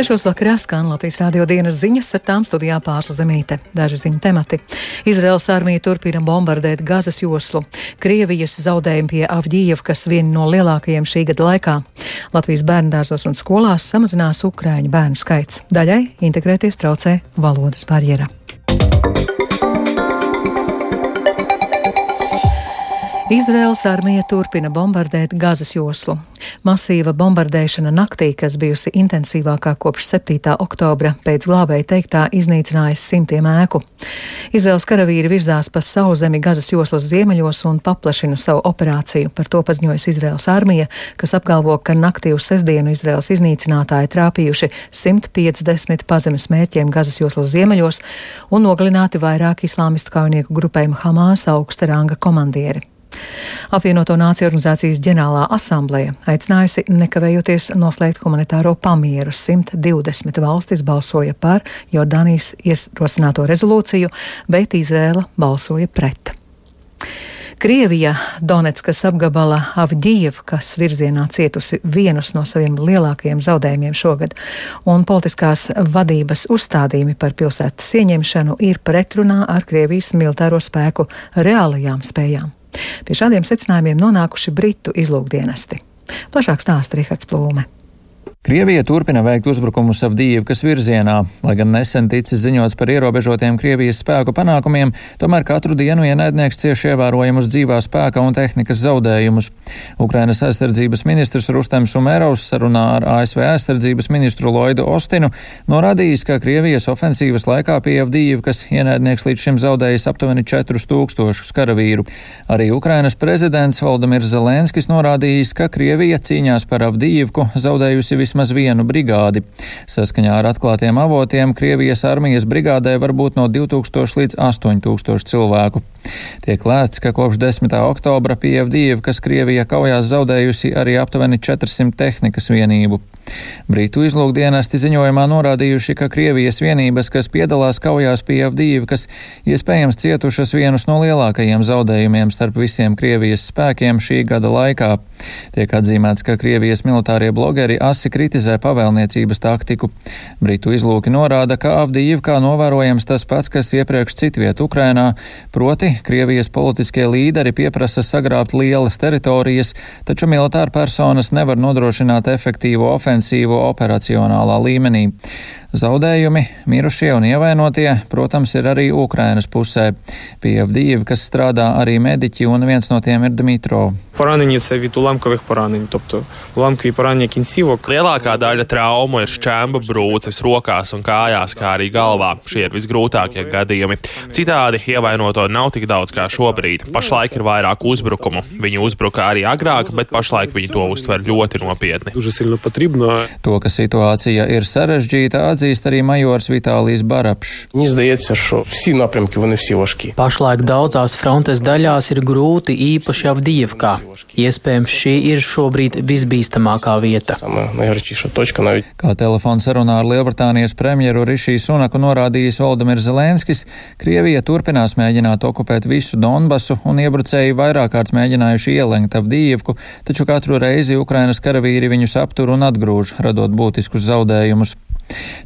Sešos vakarā skan Latvijas rādio dienas ziņas, ar tām studijā pārsla zemīte. Daži ziņu temati. Izraels armija turpina bombardēt Gazas joslu. Krievijas zaudējumi pie Avģījevkas vieni no lielākajiem šī gada laikā. Latvijas bērndārzos un skolās samazinās Ukraiņu bērnu skaits. Daļai integrēties traucē valodas barjera. Izraels armija turpina bombardēt Gazas joslu. Masīva bombardēšana naktī, kas bijusi intensīvākā kopš 7. oktobra, pēc glābēja teiktā iznīcinājusi simtiem ēku. Izraels karavīri virzās pa sauzemi Gazas joslas ziemeļos un paplašina savu operāciju. Par to paziņojas Izraels armija, kas apgalvo, ka naktī uz sestdienu Izraels iznīcinātāji trāpījuši 150 pazemes mērķiem Gazas joslas ziemeļos un nogalināti vairāk islāmistu kaujinieku grupējumu Hamas augsta ranga komandieri. Apvienoto Nāciju organizācijas ģenerālā asambleja aicinājusi nekavējoties noslēgt humanitāro pamieru. 120 valstis balsoja par Jordānijas ierosināto rezolūciju, bet Izrēla balsoja pret. Krievija Donetskas apgabala Avģijevkas virzienā cietusi vienus no saviem lielākajiem zaudējumiem šogad, un politiskās vadības uzstādījumi par pilsētas ieņemšanu ir pretrunā ar Krievijas militāro spēku reālajām spējām. Pie šādiem secinājumiem nonākuši Britu izlūkdienesti. Plašāk stāsta Rihards Plūme. Krievija turpina veikt uzbrukumus Avdīvkas virzienā. Lai gan nesen ticis ziņots par ierobežotiem Krievijas spēku panākumiem, tomēr katru dienu ienaidnieks cieši ievērojamus dzīvā spēka un tehnikas zaudējumus. Ukrainas aizsardzības ministrs Rustems Umerovs sarunā ar ASV aizsardzības ministru Loidu Ostinu norādījis, ka Krievijas ofensīvas laikā pie Avdīvkas ienaidnieks līdz šim zaudējis aptuveni 4000 karavīru. Arī Ukrainas prezidents Valdemirs Zelenskis norādījis, ka Krievija cīņās par Avdīvku zaudējusi vismaz vismaz vienu brigādi. Saskaņā ar atklātiem avotiem Krievijas armijas brigādē var būt no 2000 līdz 8000 cilvēku. Tiek lēsts, ka kopš 10. oktobra Pievdīva, kas Krievija kaujās zaudējusi arī aptuveni 400 tehnikas vienību. Brītu izlūkdienesti ziņojumā norādījuši, ka Krievijas vienības, kas piedalās kaujās pie Avdīvkas, iespējams cietušas vienus no lielākajiem zaudējumiem starp visiem Krievijas spēkiem šī gada laikā. Tiek atzīmēts, ka Krievijas militārie blogeri asi kritizē pavēlniecības taktiku. Britu izlūki norāda, ka Avdīvkā novērojams tas pats, kas iepriekš citviet Ukrainā, proti Krievijas politiskie līderi pieprasa sagrābt lielas teritorijas, taču militāra personas nevar nodrošināt efektīvu ofensīvu operacionālā līmenī. Zaudējumi, mirušie un ievainotie, protams, ir arī Ukrainas pusē. Pie Avdīva, kas strādā arī mediķi, un viens no tiem ir Dmitro. Lielākā daļa traumu ir šķēma brūces rokās un kājās, kā arī galvā. Šie ir visgrūtākie gadījumi. Citādi ievainoto nav tik daudz kā šobrīd. Pašlaik ir vairāk uzbrukumu. Viņi uzbruka arī agrāk, bet pašlaik viņi to uztver ļoti nopietni. To, ka situācija ir sarežģīta, atzīst arī majors Vitālijas Barapšs. Pašlaik daudzās frontes daļās ir grūti, īpaši Avdijevkā. Iespējams, šī ir šobrīd visbīstamākā vieta. Kā telefona sarunā ar Lielbritānijas premjeru Rišiju Sunaku norādījis Valdemirs Zelenskis, Krievija turpinās mēģināt okupēt visu Donbasu un iebrucēji vairāk kārt mēģinājuši ielenkt Avdijevku, taču katru reizi Ukrainas karavīri viņus aptur un atgrūž, radot būtiskus zaudējumus.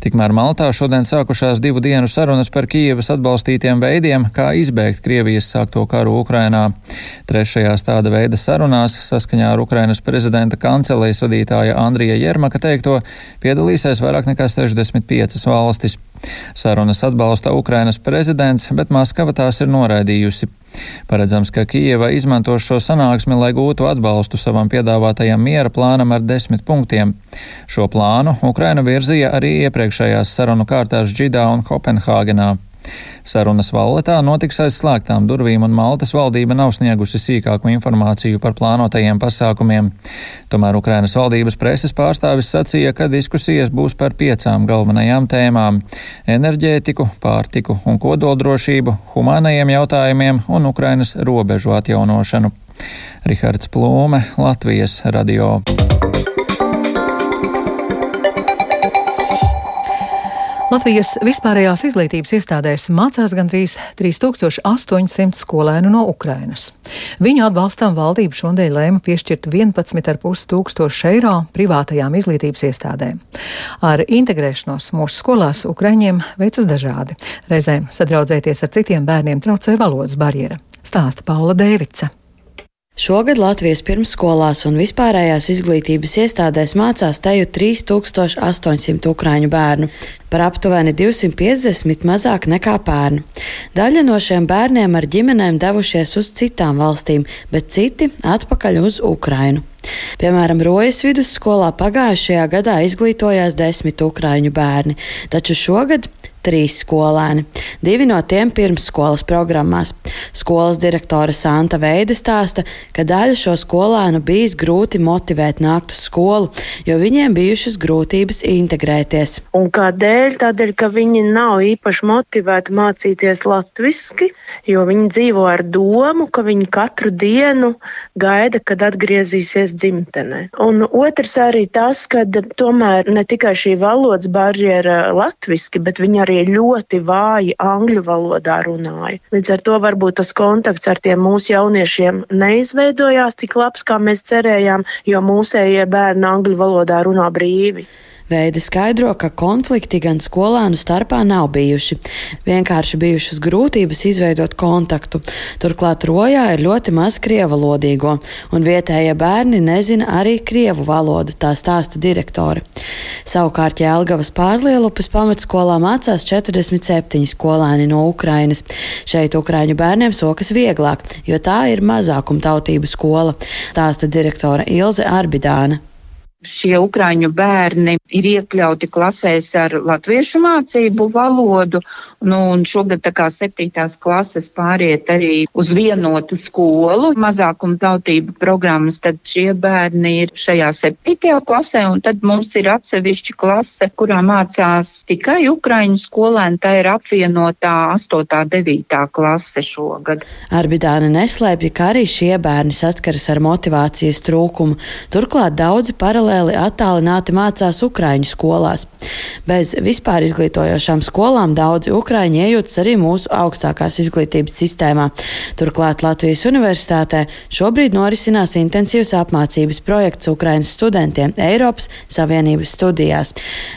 Tikmēr Maltā šodien sākušās divu dienu sarunas par Kijevas atbalstītiem veidiem, kā izbēgt Krievijas sākto karu Ukrainā. Trešajās tāda veida sarunās, saskaņā ar Ukrainas prezidenta kancelējas vadītāja Andrija Jermaka teikto, piedalīsies vairāk nekā 65 valstis. Sarunas atbalsta Ukrainas prezidents, bet Maskava tās ir noraidījusi. Paredzams, ka Kijeva izmantos šo sanāksmi, lai gūtu atbalstu savam piedāvātajam miera plānam ar desmit punktiem. Šo plānu Ukraina virzīja arī iepriekšējās sarunu kārtās Džidā un Kopenhāgenā. Sarunas valletā notiks aiz slēgtām durvīm, un Maltas valdība nav sniegusi sīkāku informāciju par plānotajiem pasākumiem. Tomēr Ukrainas valdības preses pārstāvis sacīja, ka diskusijas būs par piecām galvenajām tēmām - enerģētiku, pārtiku un kodoldrošību, humānajiem jautājumiem un Ukrainas robežu atjaunošanu. Rihards Plūme, Latvijas radio. Latvijas vispārējās izglītības iestādēs mācās gandrīz 3800 skolēnu no Ukrainas. Viņu atbalstam valdība šodien lēma piešķirt 11,5 tūkstošu eiro privātajām izglītības iestādēm. Ar integrēšanos mūsu skolās Ukraiņiem veicas dažādi. Reizēm sadraudzēties ar citiem bērniem traucē valodas barjera. Stāsta Paula Dēvica. Šogad Latvijas pirmsskolās un vispārējās izglītības iestādēs mācās teju 3800 ukrāņu bērnu, par aptuveni 250 mazāk nekā pērn. Daļa no šiem bērniem ar ģimenēm devušies uz citām valstīm, bet citi atpakaļ uz Ukrainu. Piemēram, Rojas vidusskolā pagājušajā gadā izglītojās desmit ukrāņu bērni, taču šogad trīs skolēni, divi no tiem pirmsskolas programmās. Skolas direktore Santa Veida stāsta, ka daļu šo skolēnu bijis grūti motivēt nākt uz skolu, jo viņiem bijušas grūtības integrēties. Un kādēļ? Tādēļ, ka viņi nav īpaši motivēti mācīties latviski, jo viņi dzīvo ar domu, ka viņi katru dienu gaida, kad atgriezīsies dzimtenē. Un otrs arī tas, ka tomēr ne tikai šī valodas barjera latviski, bet viņi arī ļoti vāji angļu valodā runāja. Līdz ar to varbūt tas kontakts ar tiem mūsu jauniešiem neizveidojās tik labs, kā mēs cerējām, jo mūsējie bērni angļu valodā runā brīvi. Veida skaidro, ka konflikti gan skolēnu starpā nav bijuši. Vienkārši bijušas grūtības izveidot kontaktu. Turklāt rojā ir ļoti maz krievalodīgo, un vietējie bērni nezina arī krievu valodu, tā stāsta direktori. Savukārt Jēlgavas pārlielupes pamatskolā mācās 47 skolēni no Ukrainas. Šeit Ukraiņu bērniem sokas vieglāk, jo tā ir mazākumtautību skola, stāsta direktore Ilze Arbidāna šie ukraiņu bērni ir iekļauti klasēs ar latviešu mācību valodu, nu, un šogad tā kā septītās klases pāriet arī uz vienotu skolu, mazākuma tautību programmas, tad šie bērni ir šajā septītajā klasē, un tad mums ir atsevišķa klase, kurā mācās tikai ukraiņu skolēni, tā ir apvienotā 8. 9. klase šogad. Arbidāna neslēpja, ka arī šie bērni saskaras ar motivācijas trūkumu, turklāt daudzi paralēli paralēli attālināti mācās Ukraiņu skolās. Bez vispār izglītojošām skolām daudzi Ukraiņi iejūtas arī mūsu augstākās izglītības sistēmā. Turklāt Latvijas universitātē šobrīd norisinās intensīvs apmācības projekts Ukraiņas studentiem Eiropas Savienības studijās.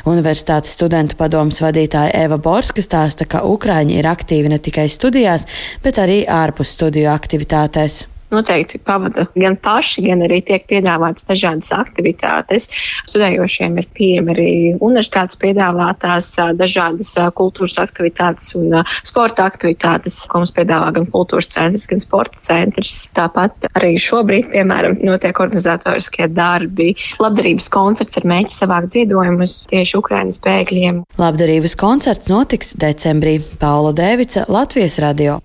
Universitātes studentu padomas vadītāja Eva Borska stāsta, ka Ukraiņi ir aktīvi ne tikai studijās, bet arī ārpus studiju aktivitātēs noteikti pavada gan paši, gan arī tiek piedāvātas dažādas aktivitātes. Studējošiem ir pieejami arī universitātes piedāvātās dažādas kultūras aktivitātes un sporta aktivitātes, ko mums piedāvā gan kultūras centrs, gan sporta centrs. Tāpat arī šobrīd, piemēram, notiek organizatoriskie darbi, labdarības koncerts ar mēģi savākt ziedojumus tieši Ukrainas bēgļiem. Labdarības koncerts notiks decembrī. Paula Dēvica, Latvijas radio.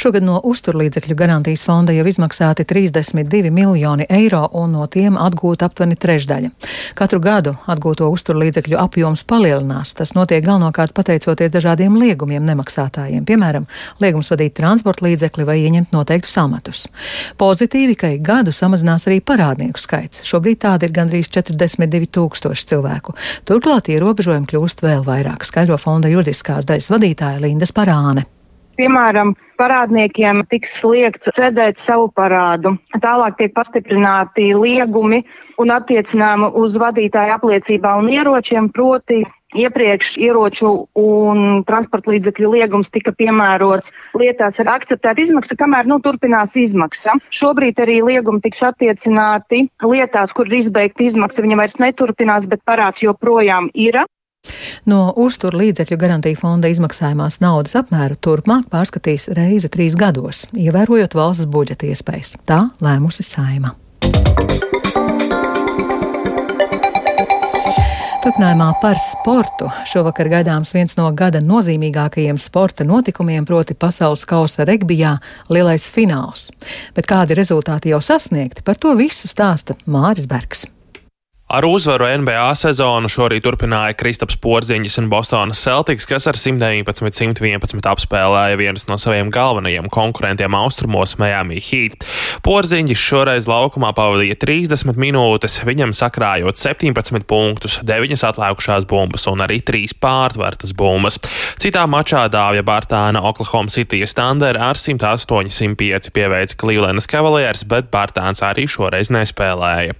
Šogad no uzturlīdzekļu garantijas fonda jau izmaksāti 32 miljoni eiro, un no tiem atgūta aptuveni trešdaļa. Katru gadu atgūto uzturlīdzekļu apjoms palielinās. Tas notiek galvenokārt pateicoties dažādiem liegumiem nemaksātājiem, piemēram, liegums vadīt transporta līdzekli vai ieņemt noteiktus amatus. Pozitīvi, ka ik gadu samazinās arī parādnieku skaits. Šobrīd tādi ir gandrīz 42 tūkstoši cilvēku. Turklāt ierobežojumi kļūst vēl vairāk, skaidro fonda juridiskās daļas vadītāja Linda Parāne. Piemēram, parādniekiem tiks liekts cedēt savu parādu. Tālāk tiek pastiprināti liegumi un attiecinājumi uz vadītāju apliecībā un ieročiem, proti iepriekš ieroču un transporta līdzekļu liegums tika piemērots lietās ar akceptētu izmaksu, kamēr nu, turpinās izmaksa. Šobrīd arī liegumi tiks attiecināti lietās, kur ir izbeigta izmaksa, viņa vairs neturpinās, bet parāds joprojām ir. No uztur līdzekļu garantija fonda izmaksājumās naudas apmēru turpmāk pārskatīs reizi trīs gados, ievērojot valsts budžeta iespējas. Tā lēmusi saima. Turpinājumā par sportu. Šovakar gaidāms viens no gada nozīmīgākajiem sporta notikumiem, proti pasaules kausa regbijā lielais fināls. Bet kādi rezultāti jau sasniegti, par to visu stāsta Māris Bergs. Ar uzvaru NBA sezonu šorīt turpināja Kristaps Porziņš un Bostonas Celtics, kas ar 119-111 apspēlēja vienus no saviem galvenajiem konkurentiem austrumos Miami Heat. Porziņš šoreiz laukumā pavadīja 30 minūtes, viņam sakrājot 17 punktus, 9 atlikušās bumbas un arī 3 pārtvertas bumbas. Citā mačā Dāvija Bartāna Oklahoma City Thunder ar 108-105 pieveica Clevelandas Cavaliers, bet Bartāns arī šoreiz nespēlēja.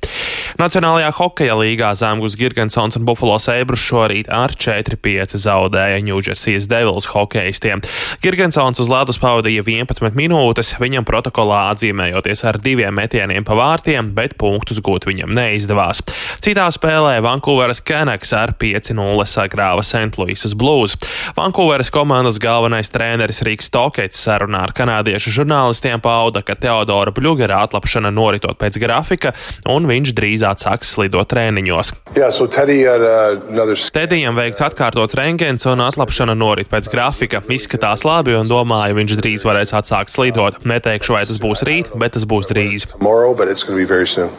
Nacionālajā hokeja līgā Zemgus Girgensons un Buffalo Sabres šorīt ar 4-5 zaudēja Ņūdžersijas Devils hokeistiem. Girgensons uz ledus pavadīja 11 minūtes, viņam protokolā atzīmējoties ar diviem metieniem pa vārtiem, bet punktus gūt viņam neizdevās. Citā spēlē Vankūveras Canucks ar 5-0 sagrāva St. Louisas Blues. Vankūveras komandas galvenais treneris Rīks Tokets sarunā ar kanādiešu žurnālistiem pauda, ka Teodora Bļugera atlapšana noritot pēc grafika, un viņš drīz atsāks slidot treniņos. Yeah, so Teddy had, uh, another... Tedijam veikts atkārtots rengens un atlapšana norit pēc grafika. Izskatās labi un domāju, viņš drīz varēs atsākt slidot. Neteikšu, vai tas būs rīt, bet tas būs drīz. Tomorrow.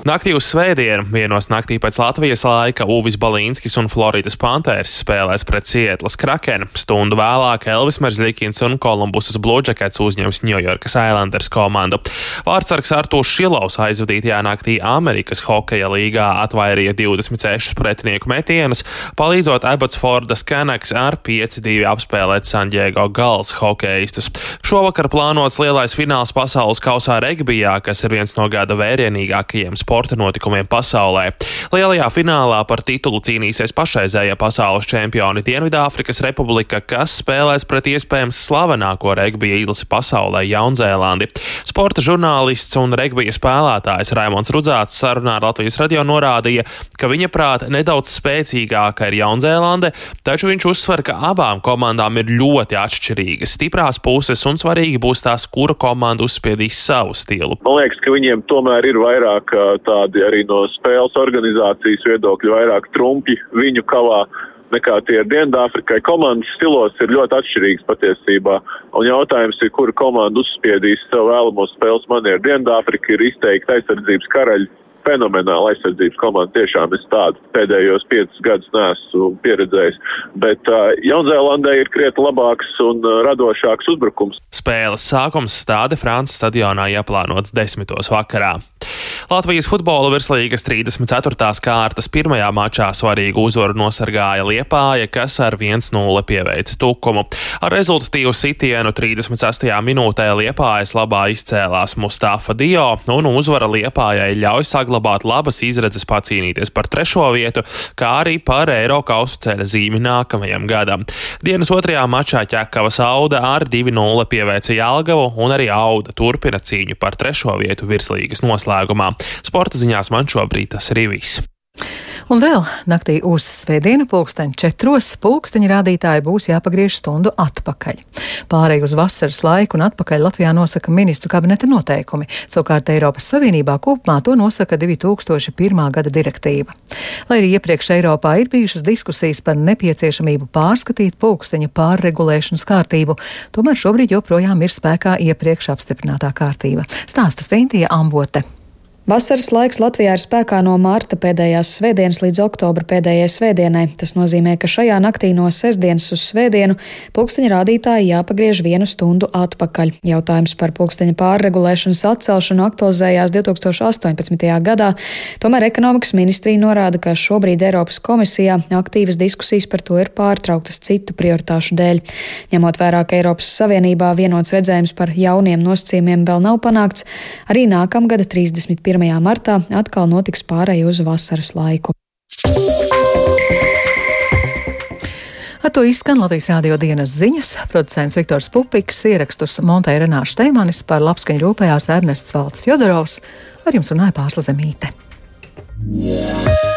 Naktī uz svētdienu, vienos naktī pēc Latvijas laika, Uvis Balīnskis un Floridas Panthers spēlēs pret Sietlas Kraken. Stundu vēlāk Elvis Merzlikins un Kolumbusas Blūdžekets uzņems Ņujorkas Islanders komandu. Vārtsargs Artūrs Šilovs aizvadītajā naktī Amerikas hokeja līgā atvairīja 26 pretinieku metienus, palīdzot Abbotsfordas Canucks ar 5-2 apspēlēt San Diego Gals hokeistus. Šovakar plānots lielais fināls pasaules kausā regbijā, kas ir viens no gada vērienīgākajiem sporta notikumiem pasaulē. Lielajā finālā par titulu cīnīsies pašreizējie pasaules čempioni Dienvidāfrikas Republika, kas spēlēs pret iespējams slavenāko regbija izlasi pasaulē Jaunzēlandi. Sporta žurnālists un regbija spēlētājs Raimons Rudzāts sarunā ar Latvijas radio norādīja, ka viņa prāta nedaudz spēcīgāka ir Jaunzēlande, taču viņš uzsver, ka abām komandām ir ļoti atšķirīgas stiprās puses un svarīgi būs tās, kura komanda uzspiedīs savu stilu. Man liekas, ka viņiem tomēr ir vairāk tādi arī no spēles organizācijas viedokļa, vairāk trumpi viņu kavā nekā tie ir Dienvidāfrikai. Komandas stilos ir ļoti atšķirīgs patiesībā. Un jautājums ir, kura komanda uzspiedīs savu vēlamo spēles manieru. Dienvidāfrika ir izteikti aizsardzības karaļi fenomenāla aizsardzības komanda. Tiešām es tādu pēdējos piecus gadus neesmu pieredzējis. Bet uh, Jaunzēlandē ir krietni labāks un radošāks uzbrukums. Spēles sākums stāde Frances stadionā ieplānots desmitos vakarā. Latvijas futbola virslīgas 34. kārtas pirmajā mačā svarīgu uzvaru nosargāja Liepāja, kas ar 1-0 pieveica tukumu. Ar rezultatīvu sitienu 36. minūtē Liepājas labā izcēlās Mustafa Dio, un uzvara Liepājai ļauj saglabāt labas izredzes pacīnīties par trešo vietu, kā arī par Eiro kausu ceļa zīmi nākamajam gadam. Dienas otrajā mačā ķekavas Auda ar 2-0 pieveica Jālgavu, un arī Auda turpina cīņu par trešo vietu virslīgas noslēgumā. Sporta ziņās man šobrīd tas arī viss. Un vēl naktī uz svētdienu pulksteņa četros pulksteņa rādītāji būs jāpagriež stundu atpakaļ. Pārēj uz vasaras laiku un atpakaļ Latvijā nosaka ministru kabineta noteikumi, savukārt Eiropas Savienībā kopumā to nosaka 2001. gada direktīva. Lai arī iepriekš Eiropā ir bijušas diskusijas par nepieciešamību pārskatīt pulksteņa pārregulēšanas kārtību, tomēr šobrīd joprojām ir spēkā iepriekš apstiprinātā kārtība. Stāsta Sintija Ambote. Vasaras laiks Latvijā ir spēkā no marta pēdējās svētdienas līdz oktobra pēdējai svētdienai. Tas nozīmē, ka šajā naktī no sestdienas uz svētdienu pulksteņa rādītāji jāpagriež vienu stundu atpakaļ. Jautājums par pulksteņa pārregulēšanas atcelšanu aktualizējās 2018. gadā, tomēr ekonomikas ministrija norāda, ka šobrīd Eiropas komisijā aktīvas diskusijas par to ir pārtrauktas citu prioritāšu dēļ. Ņemot vērā, ka Eiropas Savienībā vienots redzējums par jauniem nosacījumiem vēl nav panākts, arī nākamgada 31. 1. martā atkal notiks pārēj uz vasaras laiku. Ar to izskan Latvijas rādio dienas ziņas. Producents Viktors Pupiks ierakstus montēja Renāša Steimanis par labskaņu rūpējās Ernests Valds Fjodorovs. Ar jums runāja Pārsla Zemīte. Yeah.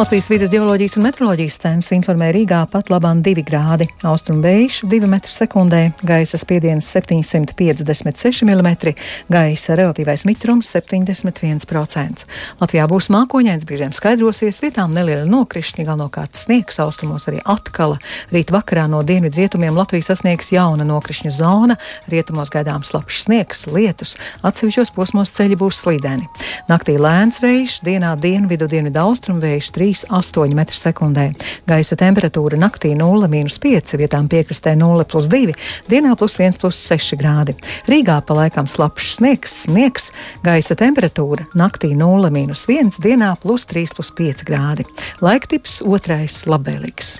Latvijas vidas geoloģijas un meteoroloģijas centrs informē Rīgā pat labāk 2 grādi, austrumu vējš 2 m2, gaisa spiediens 756 mm, gaisa relatīvais mitrums 71%. Latvijā būs mākoņains, brīžiem skaidrosies, vietām neliela nokrišņa, galvenokārt sniegs, austrumos arī atkala. Rīt vakarā no dienvidu rietumiem Latvijas sasniegs jauna nokrišņu zona, rietumos gaidāms slapjš sniegs, lietus, atsevišķos posmos ceļi būs slīdeni. Naktī lēns vējš, dienā dienvidu dienvidu austrumu vējš 3 3,8 m2. Gaisa temperatūra naktī 0,5, vietām piekrastē 0,2, dienā plus 1,6 grādi. Rīgā pa laikam slapjš sniegs, sniegs, gaisa temperatūra naktī 0,1, dienā plus 3,5 grādi. Laiktips otrais labvēlīgs.